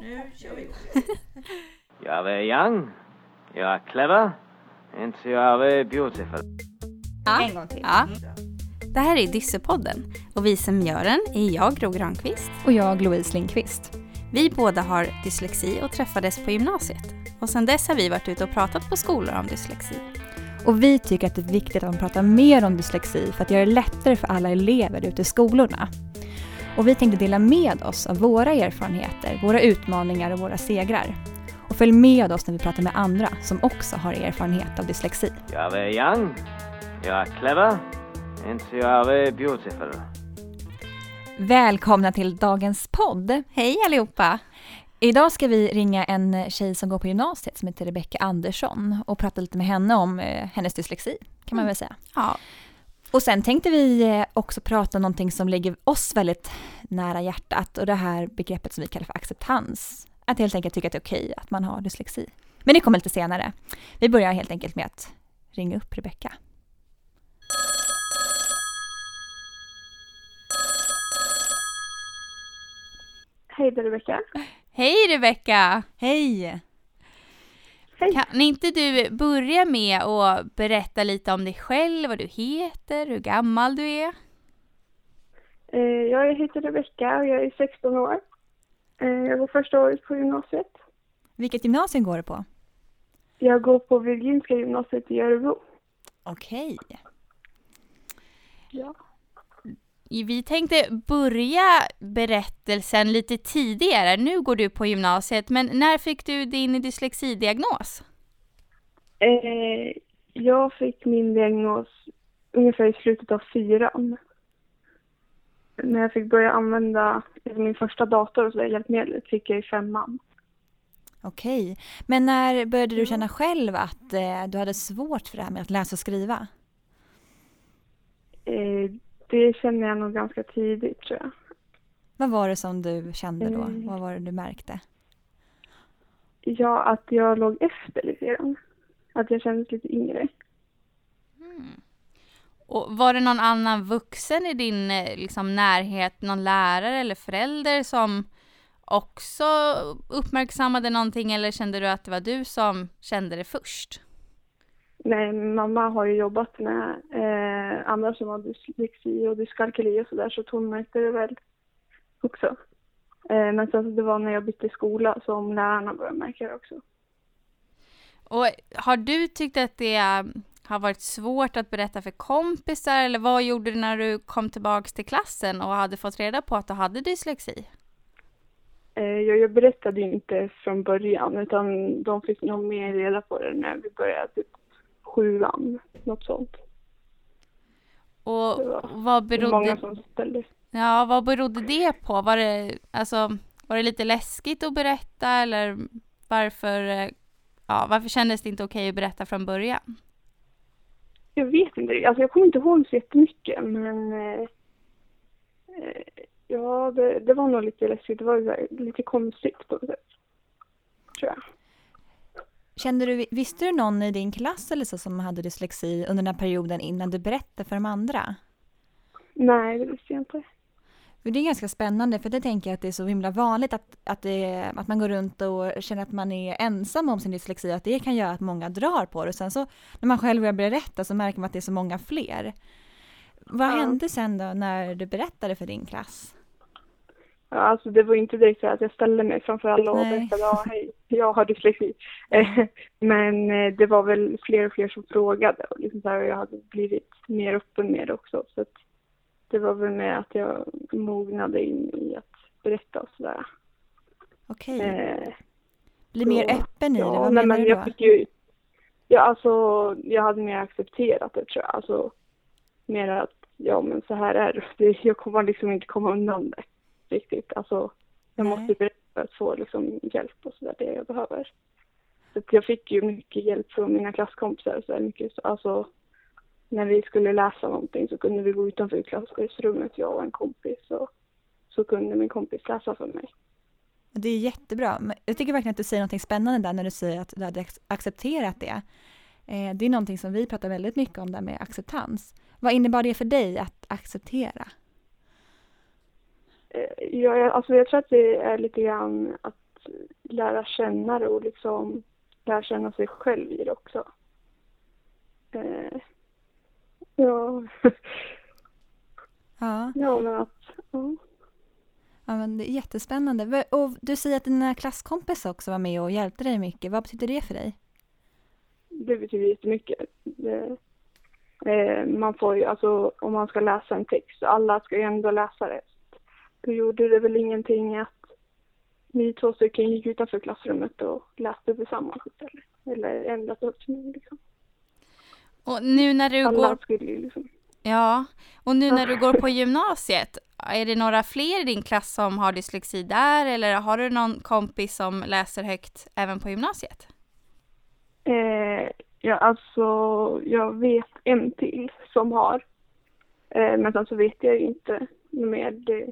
Nu kör vi igång. Jag är young, jag är clever, and jag är beautiful. Ja. En gång till. Ja. Det här är Dyssepodden och vi som gör den är jag, Gro Granqvist. Och jag, Louise Lindqvist. Vi båda har dyslexi och träffades på gymnasiet. Och sedan dess har vi varit ute och pratat på skolor om dyslexi. Och vi tycker att det är viktigt att man pratar mer om dyslexi för att göra det lättare för alla elever ute i skolorna. Och vi tänkte dela med oss av våra erfarenheter, våra utmaningar och våra segrar. Och följ med oss när vi pratar med andra som också har erfarenhet av dyslexi. Jag är young, jag är clever, and jag är beautiful. Välkomna till dagens podd! Hej allihopa! Idag ska vi ringa en tjej som går på gymnasiet som heter Rebecka Andersson och prata lite med henne om eh, hennes dyslexi, kan man väl säga. Ja, Och sen tänkte vi eh, också prata om någonting som ligger oss väldigt nära hjärtat och det här begreppet som vi kallar för acceptans. Att helt enkelt tycka att det är okej att man har dyslexi. Men det kommer lite senare. Vi börjar helt enkelt med att ringa upp Rebecka. Hej, det är Rebecka. hej Rebecka! Hej! Hej. Kan inte du börja med att berätta lite om dig själv, vad du heter, hur gammal du är? Eh, Jag heter Rebecka och jag är 16 år. Eh, Jag går första året på gymnasiet. Vilket gymnasium går du på? Jag går på Virginska gymnasiet i Örebro. Okej. Ja. Vi tänkte börja berättelsen lite tidigare. Nu går du på gymnasiet, men när fick du din dyslexidiagnos? Eh, Jag fick min diagnos ungefär i slutet av fyran. När jag fick börja använda min första dator och så där hjälpmedlet fick jag i femman. Okej. Men när började du känna själv att eh, du hade svårt för det här med att läsa och skriva? Eh, Det känner jag nog ganska tidigt tror jag. Vad var det som du kände då? Mm. Vad var det du märkte? Ja, att jag låg efter lite grann. Att jag kändes lite yngre. Och var det någon annan vuxen i din eh, liksom, närhet, någon lärare eller förälder som också uppmärksammade någonting eller kände du att det var du som kände det först? Nej, mamma har ju jobbat med eh, andra som har dyslexi och dyskalkyli och sådär så hon märkte det väl också. Eh, men sen så det var när jag bytte skola som lärarna började märka det också. Och har du tyckt att det eh, har varit svårt att berätta för kompisar eller vad gjorde du när du kom tillbaks till klassen och hade fått reda på att du hade dyslexi? Eh, jag, jag berättade inte från början utan de fick nog mer reda på det när vi började typ sjuan, något sånt. Och vad var många berodde, som ställde. ja, vad berodde det på? Var det, alltså, var det lite läskigt att berätta eller varför, eh, ja, varför kändes det inte okej att berätta från början? Jag vet inte, alltså jag kommer inte ihåg så jättemycket men eh, eh, ja, det, det var nog lite läskigt. Det var lite konstigt på något sätt. Tror jag. Kände du, visste du någon i din klass eller så som hade dyslexi under den här perioden innan du berättade för de andra? Nej, det visste jag inte. Det är ganska spännande för det tänker jag att det är så himla vanligt att, att, det, att man går runt och känner att man är ensam om sin dyslexi att det kan göra att många drar på det. Och sen så när man själv börjar berätta så märker man att det är så många fler. Vad Ja. hände sen då när du berättade för din klass? Ja, alltså det var inte direkt så att jag ställde mig framför alla och berättade ja, hej, jag har dyslexi. Eh, Men eh, det var väl fler och fler som frågade och liksom så här, jag hade blivit mer öppen med det också. Så det var väl med att jag mognade in i att berätta och sådär. Okej, Eh, bli mer öppen i det, Ja, vad nej, menar men du jag då? fick ju... Ja, alltså, jag hade mer accepterat det tror jag. Alltså, mer att, ja men så här är det. det. Jag kommer liksom inte komma undan det riktigt. Alltså, jag Nej. måste berätta för att få liksom hjälp och sådär, det jag behöver. Så jag fick ju mycket hjälp från mina klasskompisar. Så här, mycket, så- alltså, när vi skulle läsa någonting så kunde vi gå utanför klassrummet, jag och en kompis. Och så kunde min kompis läsa för mig. Det är jättebra. Jag tycker verkligen att du säger något spännande där när du säger att du hade ac- accepterat det. Eh, Det är någonting som vi pratar väldigt mycket om där med acceptans. Vad innebar det för dig att acceptera? Eh, jag, alltså jag tror att det är lite grann att lära känna det och liksom lära känna sig själv i det också. Eh, ja. Ja, ja, men att... Ja. ja men det är jättespännande. Och du säger att dina klasskompisar också var med och hjälpte dig mycket. Vad betyder det för dig? Det betyder jättemycket. Det, eh, man får ju, alltså om man ska läsa en text, alla ska ju ändå läsa det. Då gjorde det väl ingenting att vi två stycken gick utanför klassrummet och läste tillsammans istället. Eller ändrat uppsyn liksom. Och nu när du Alla går, skulle liksom. ja, och nu när du går på gymnasiet, är det några fler i din klass som har dyslexi där eller har du någon kompis som läser högt även på gymnasiet? Eh, ja, alltså jag vet en till som har. Eh, men sen så vet jag inte mer det,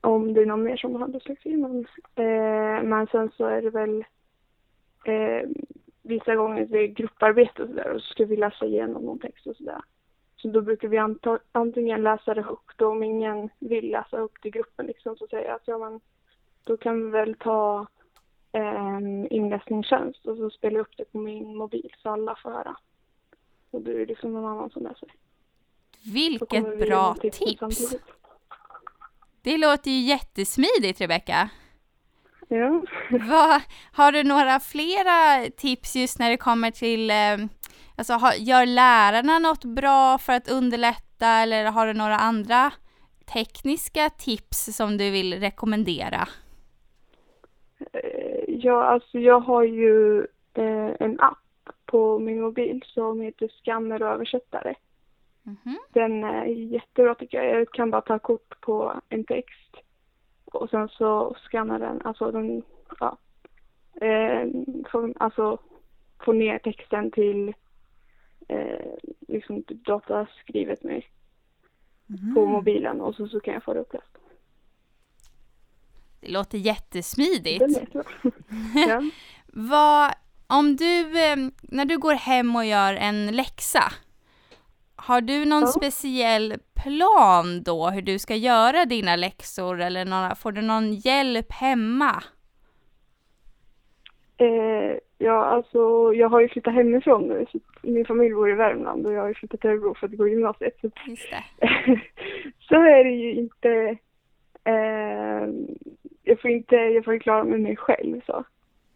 om det är någon mer som har dyslexi. Men, eh, men sen så är det väl eh, vissa gånger det är grupparbete och sådär och så ska vi läsa igenom någon text och sådär. Så då brukar vi antingen läsa det högt och om ingen vill läsa högt i gruppen liksom så säger jag att ja men då kan vi väl ta en inläsningstjänst och så spelar jag upp det på min mobil så alla får höra. Och då är det liksom någon annan som läser. Så Vilket bra tips! Det låter ju jättesmidigt Rebecka. Ja. Vad, har du några flera tips just när det kommer till, eh, alltså har, gör lärarna något bra för att underlätta eller har du några andra tekniska tips som du vill rekommendera? Eh, ja, alltså jag har ju eh, en app på min mobil som heter Skanner och översättare. Mhm. Den är jättebra tycker jag. Jag kan bara ta kort på en text och sen så skannar den, alltså den, ja, eh, får, alltså få ner texten till eh, liksom dataskrivet med på Mm. mobilen och så, så kan jag få det uppläst. Det låter jättesmidigt. Jättebra. ja. Vad, om du, eh, när du går hem och gör en läxa, har du någon Ja. speciell plan då hur du ska göra dina läxor eller några, får du någon hjälp hemma? Eh, ja, alltså jag har ju flyttat hemifrån nu. Så min familj bor i Värmland och jag har ju flyttat till Örebro för att gå i gymnasiet. Så, så är det ju inte... Eh, jag får inte, jag får ju klara mig mig själv så.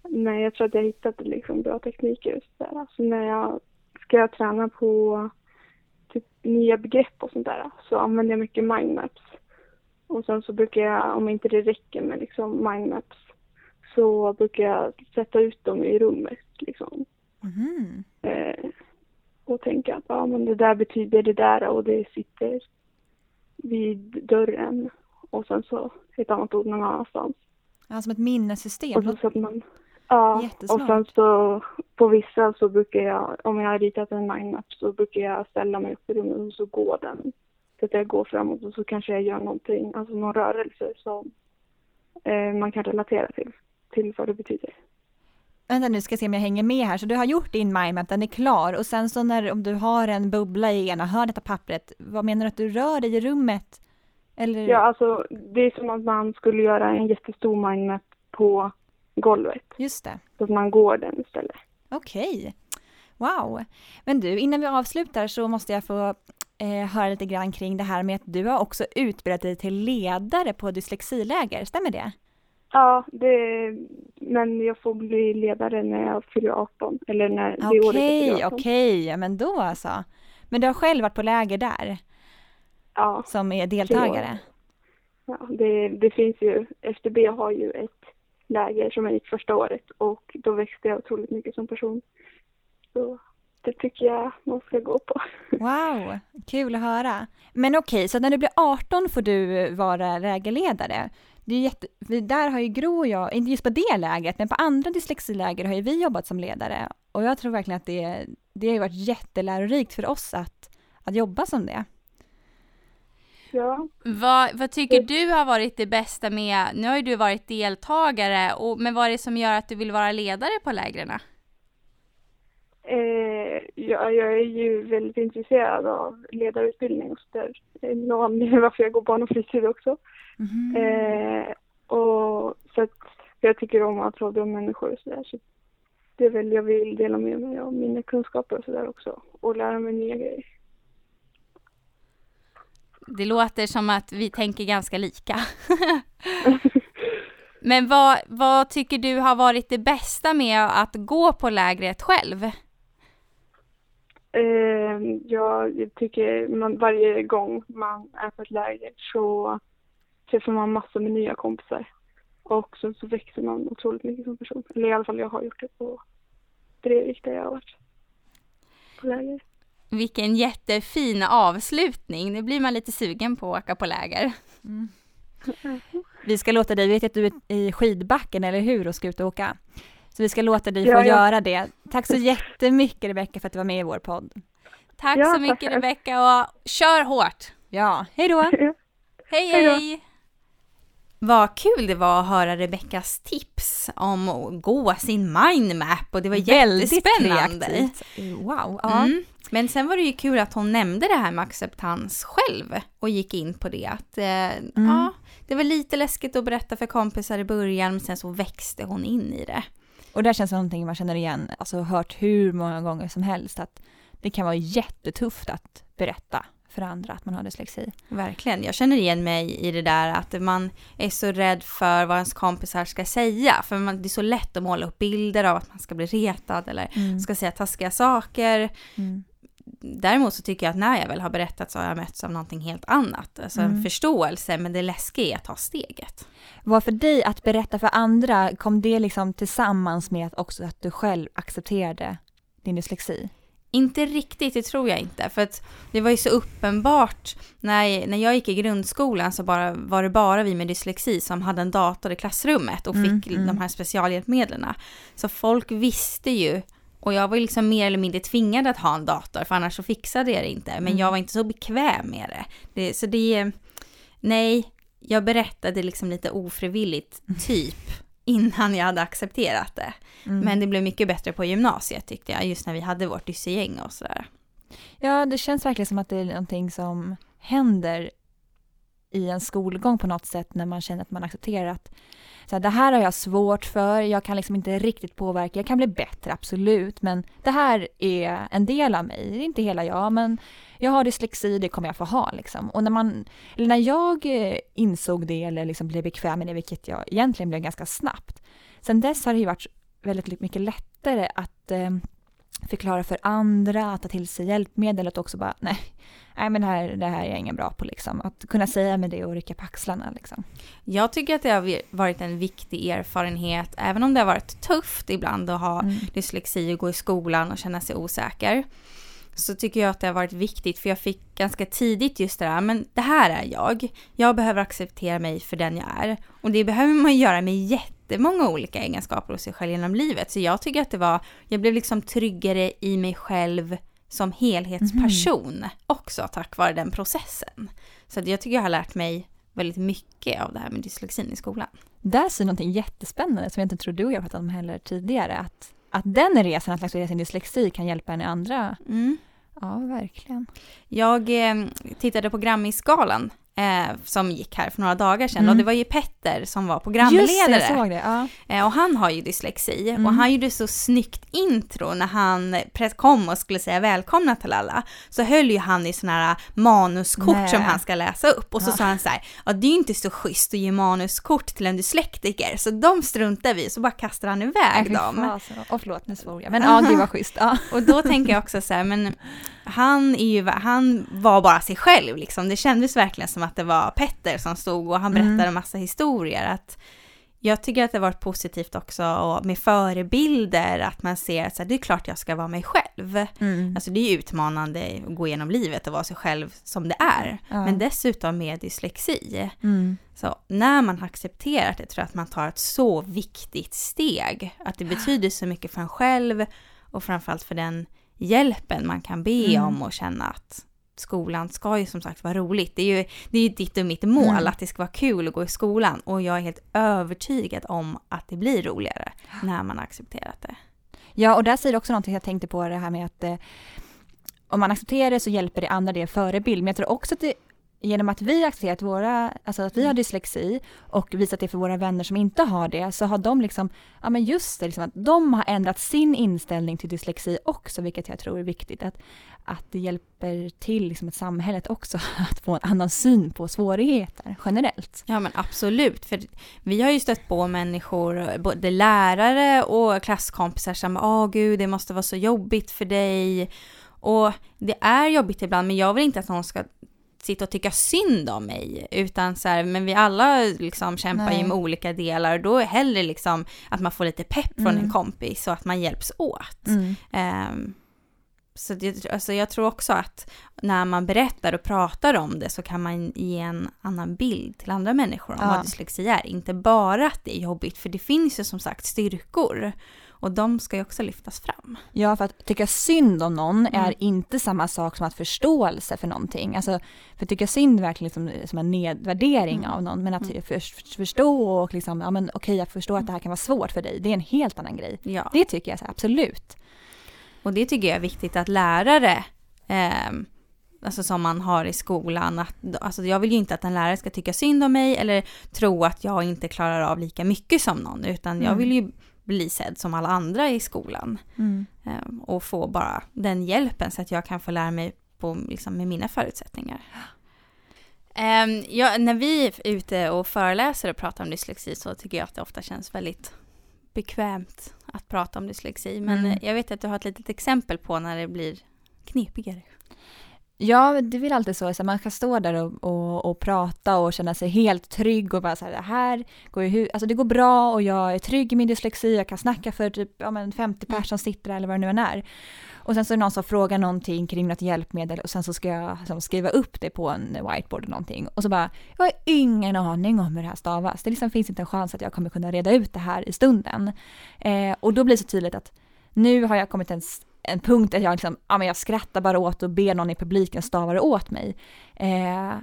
Men jag tror att jag hittat liksom bra tekniker just där. Alltså när jag ska träna på nya begrepp och sånt där så använder jag mycket mindmaps. Och sen så brukar jag, om inte det räcker med liksom mindmaps, så brukar jag sätta ut dem i rummet liksom. Mhm. Eh, och tänka att ja, men det där betyder det där och det sitter vid dörren. Och sen så ett annat ord någon annanstans. Ja, som ett minnessystem. Och så sätter man... Ja, och Jättesmart. sen så på vissa så brukar jag, om jag har ritat en mindmap så brukar jag ställa mig upp i rummet och så går den. Så att jag går framåt och så kanske jag gör någonting, alltså någon rörelse som eh, man kan relatera till, till vad det betyder. Vänta nu ska jag se om jag hänger med här. Så du har gjort din mindmap, den är klar och sen så när om du har en bubbla i ena hörnet av pappret, vad menar du att du rör dig i rummet? Eller? Ja, alltså det är som att man skulle göra en jättestor mindmap på golvet. Just det. Så att man går den istället. Okej. Wow. Men du, innan vi avslutar så måste jag få eh, höra lite grann kring det här med att du har också utbildat dig till ledare på dyslexiläger, stämmer det? Ja, det, men jag får bli ledare när jag fyller 18. Eller när det året Okej, fyller 18. okej, men då alltså. Men du har själv varit på läger där Ja, som är deltagare? ja det, det finns ju, FDB har ju ett läger som jag gick första året och då växte jag otroligt mycket som person. Så det tycker jag man ska gå på. Wow, kul att höra. Men okej, så när du blir 18 får du vara lägerledare. Det är jätte, där har ju Gro och jag, inte just på det lägret, men på andra dyslexiläger har ju vi jobbat som ledare. Och jag tror verkligen att det, det har ju varit jättelärorikt för oss att, att jobba som det. Ja, Vad, vad tycker du har varit det bästa med, nu har ju du varit deltagare, och, men vad är det som gör att du vill vara ledare på lägren? eh, eh, jag, är ju väldigt intresserad av ledarutbildning och sådär. Det är någon anledning varför jag går barn och fritid också. Mhm. Eh, och så att jag tycker om att prata om människor och sådär. Så det är väl jag vill dela med mig av mina kunskaper och sådär också. Och lära mig nya grejer. Det låter som att vi tänker ganska lika. Men vad, vad tycker du har varit det bästa med att gå på lägret själv? Eh, jag tycker man, varje gång man är på ett läger så träffar man massor med nya kompisar. Och så, så växer man otroligt mycket som person. Eller i alla fall jag har gjort det på Brevik där jag har varit på läger. Vilken jättefin avslutning. Nu blir man lite sugen på att åka på läger. Vi ska låta dig, vi vet att du är i skidbacken, eller hur, och ska ut och åka. Så vi ska låta dig Ja, få ja. göra det. Tack så jättemycket Rebecka för att du var med i vår podd. Tack Ja, så mycket Rebecka och kör hårt! Ja, hej då! Hej Hej! Vad kul det var att höra Rebeckas tips om att gå sin mindmap och det var jättespännande. kreativt. Wow, ja. Mm. Men sen var det ju kul att hon nämnde det här med acceptans själv och gick in på det. Att, eh, Mm. ja, det var lite läskigt att berätta för kompisar i början men sen så växte hon in i det. Och det känns som någonting man känner igen, alltså hört hur många gånger som helst, att det kan vara jättetufft att berätta för andra att man har dyslexi. Verkligen. Jag känner igen mig i det där att man är så rädd för vad ens kompisar ska säga. För man, det är så lätt att måla upp bilder av att man ska bli retad eller ska säga taskiga saker. Mm. Däremot så tycker jag att när jag väl har berättat så har jag mötts av någonting helt annat. Alltså en Mm. förståelse, men det läskiga är att ta steget. Vad för dig att berätta för andra, kom det liksom tillsammans med att också att du själv accepterade din dyslexi? Inte riktigt, det tror jag inte. För att det var ju så uppenbart. När, när jag gick i grundskolan så bara, var det bara vi med dyslexi som hade en dator i klassrummet och Mm, fick mm. de här specialhjälpmedlen. Så folk visste ju. Och jag var liksom mer eller mindre tvingad att ha en dator för annars så fixade jag det inte. Men Mm. jag var inte så bekväm med det. det så det, nej, jag berättade liksom lite ofrivilligt typ innan jag hade accepterat det. Mm. Men det blev mycket bättre på gymnasiet tyckte jag, just när vi hade vårt dyssegäng och sådär. Ja, det känns verkligen som att det är någonting som händer i en skolgång på något sätt när man känner att man accepterar att så här, det här har jag svårt för, jag kan liksom inte riktigt påverka, jag kan bli bättre absolut, men det här är en del av mig, det är inte hela jag, men jag har dyslexi, det kommer jag få ha liksom. Och när man, eller när jag eh, insåg det eller liksom blev bekväm med det, vilket jag egentligen blev ganska snabbt, sen dess har det ju varit väldigt mycket lättare att eh, förklara för andra, att ta till sig hjälpmedel, att också bara nej, nej men det här, det här är jag ingen bra på liksom. Att kunna säga med det och rycka på axlarna liksom. Jag tycker att det har varit en viktig erfarenhet, även om det har varit tufft ibland att ha Mm. dyslexi och gå i skolan och känna sig osäker. Så tycker jag att det har varit viktigt, för jag fick ganska tidigt just det där, men det här är jag. Jag behöver acceptera mig för den jag är. Och det behöver man göra med jättemånga olika egenskaper hos sig själv genom livet. Så jag tycker att det var, jag blev liksom tryggare i mig själv som helhetsperson också tack vare den processen. Så jag tycker jag har lärt mig väldigt mycket av det här med dyslexin i skolan. Där ser någonting jättespännande som jag inte tror du och jag pratat om heller tidigare. Att, att den resan, att acceptera sin dyslexi, kan hjälpa en i andra. Mm. Ja, verkligen. Jag eh, tittade på Grammisgalan eh, som gick här för några dagar sedan Mm. och det var ju Petter som var Just det, programledare. jag såg det. Ja. Eh, och han har ju dyslexi Mm. och han gjorde så snyggt intro när han kom och skulle säga välkomna till alla. Så höll ju han i sådana här manuskort Nej. som han ska läsa upp och så Ja. sa han så här, ja det är ju inte så schysst att ge manuskort till en dyslektiker så de struntar vi så bara kastar han Nej, iväg fy dem. fasen. Och förlåt, nu svor jag. Men ja, gud vad schysst. Ja. Och då tänker jag också så här, men han, är ju, han var bara sig själv liksom. Det kändes verkligen som att det var Petter som stod och han berättade Mm. en massa historier. Att jag tycker att det har varit positivt också och med förebilder, att man ser att det är klart jag ska vara mig själv. Mm. Alltså det är ju utmanande att gå igenom livet och vara sig själv som det är. Ja. Men dessutom med dyslexi. Mm. Så när man har accepterat det tror jag att man tar ett så viktigt steg. Att det betyder så mycket för en själv och framförallt för den hjälpen man kan be Mm. om och känna att skolan ska ju som sagt vara roligt. Det är ju, det är ju ditt och mitt mål Mm. att det ska vara kul att gå i skolan och jag är helt övertygad om att det blir roligare när man har accepterat det. Ja, och där säger du också någonting jag tänkte på det här med att eh, om man accepterar det så hjälper det andra det förebild. Men jag tror också att det genom att vi accepterat våra, alltså att vi har Mm. dyslexi och visat det för våra vänner som inte har det, så har de liksom, ja men just det, liksom att de har ändrat sin inställning till dyslexi också, vilket jag tror är viktigt. Att, att det hjälper till liksom att samhället också att få en annan syn på svårigheter generellt. Ja men absolut, för vi har ju stött på människor, både lärare och klasskompisar som åh gud det måste vara så jobbigt för dig. Och det är jobbigt ibland men jag vill inte att någon ska sitta och tycka synd om mig utan så här, men vi alla liksom kämpar Nej. ju med olika delar och då är hellre liksom att man får lite pepp från Mm. en kompis och att man hjälps åt. Ehm, så det, alltså jag tror också att när man berättar och pratar om det så kan man ge en annan bild till andra människor om Ja. vad dyslexi är. Inte bara att det är jobbigt, för det finns ju som sagt styrkor och de ska ju också lyftas fram. Ja, för att tycka synd om någon Mm. är inte samma sak som att förståelse för någonting. Alltså, för att tycka synd är verkligen liksom, som en nedvärdering Mm. av någon, men att Mm. för, för, förstå och liksom, ja men okej, jag förstår att det här kan vara svårt för dig, det är en helt annan grej. Ja, Det tycker jag så absolut. och det tycker jag är viktigt att lärare ehm, Alltså som man har i skolan. Att, alltså jag vill ju inte att en lärare ska tycka synd om mig eller tro att jag inte klarar av lika mycket som någon. Utan jag Mm. vill ju bli sedd som alla andra i skolan. Ehm, och få bara den hjälpen så att jag kan få lära mig på, liksom, med mina förutsättningar. Ehm, ja, när vi är ute och föreläser och pratar om dyslexi så tycker jag att det ofta känns väldigt bekvämt att prata om dyslexi. Men Mm. jag vet att du har ett litet exempel på när det blir knepigare. Ja, det är väl alltid så, så man kan stå där och, och, och prata och känna sig helt trygg och bara så här, det här går ju, alltså det går bra och jag är trygg i min dyslexi, jag kan snacka för typ ja, men 50 Mm. personer som sitter där eller vad det nu än är. Och sen så är det någon som frågar någonting kring något hjälpmedel och sen så ska jag liksom, skriva upp det på en whiteboard eller någonting. Och så bara, jag har ingen aning om hur det här stavas. Det liksom finns inte en chans att jag kommer kunna reda ut det här i stunden. Eh, och då blir det så tydligt att nu har jag kommit till en, punkt där jag, liksom, ja, men jag skrattar bara åt och ber någon i publiken stava det åt mig. Eh,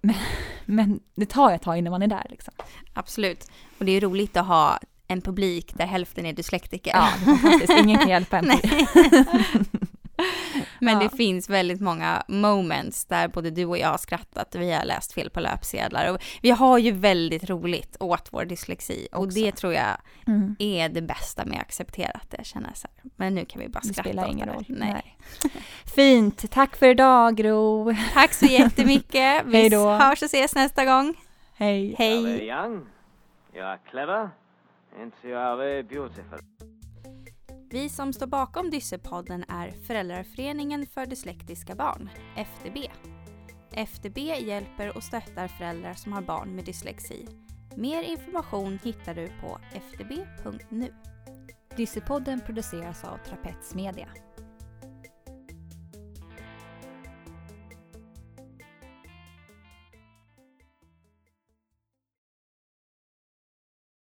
men, men det tar ett tag innan man är där. Liksom. Absolut. Och det är roligt att ha en publik där hälften är dyslektiker. Ja, det är fantastiskt. Ingen kan hjälpa en. Men Ja. det finns väldigt många moments där både du och jag har skrattat och vi har läst fel på löpsedlar. Och vi har ju väldigt roligt åt vår dyslexi och Också. det tror jag Mm. är det bästa med att acceptera att det känner så här. Men nu kan vi bara Det skratta spelar åt ingen det. roll. Nej. Nej. Fint. Tack för idag, Gro. Tack så jättemycket. Vi Hej då. hörs och ses nästa gång. Hej. You are Hej. young, you are clever, and you are very beautiful. Vi som står bakom Dyssepodden är Föräldraföreningen för dyslektiska barn, FDB. FDB hjälper och stöttar föräldrar som har barn med dyslexi. Mer information hittar du på fdb.nu. Dyssepodden produceras av Trapets Media.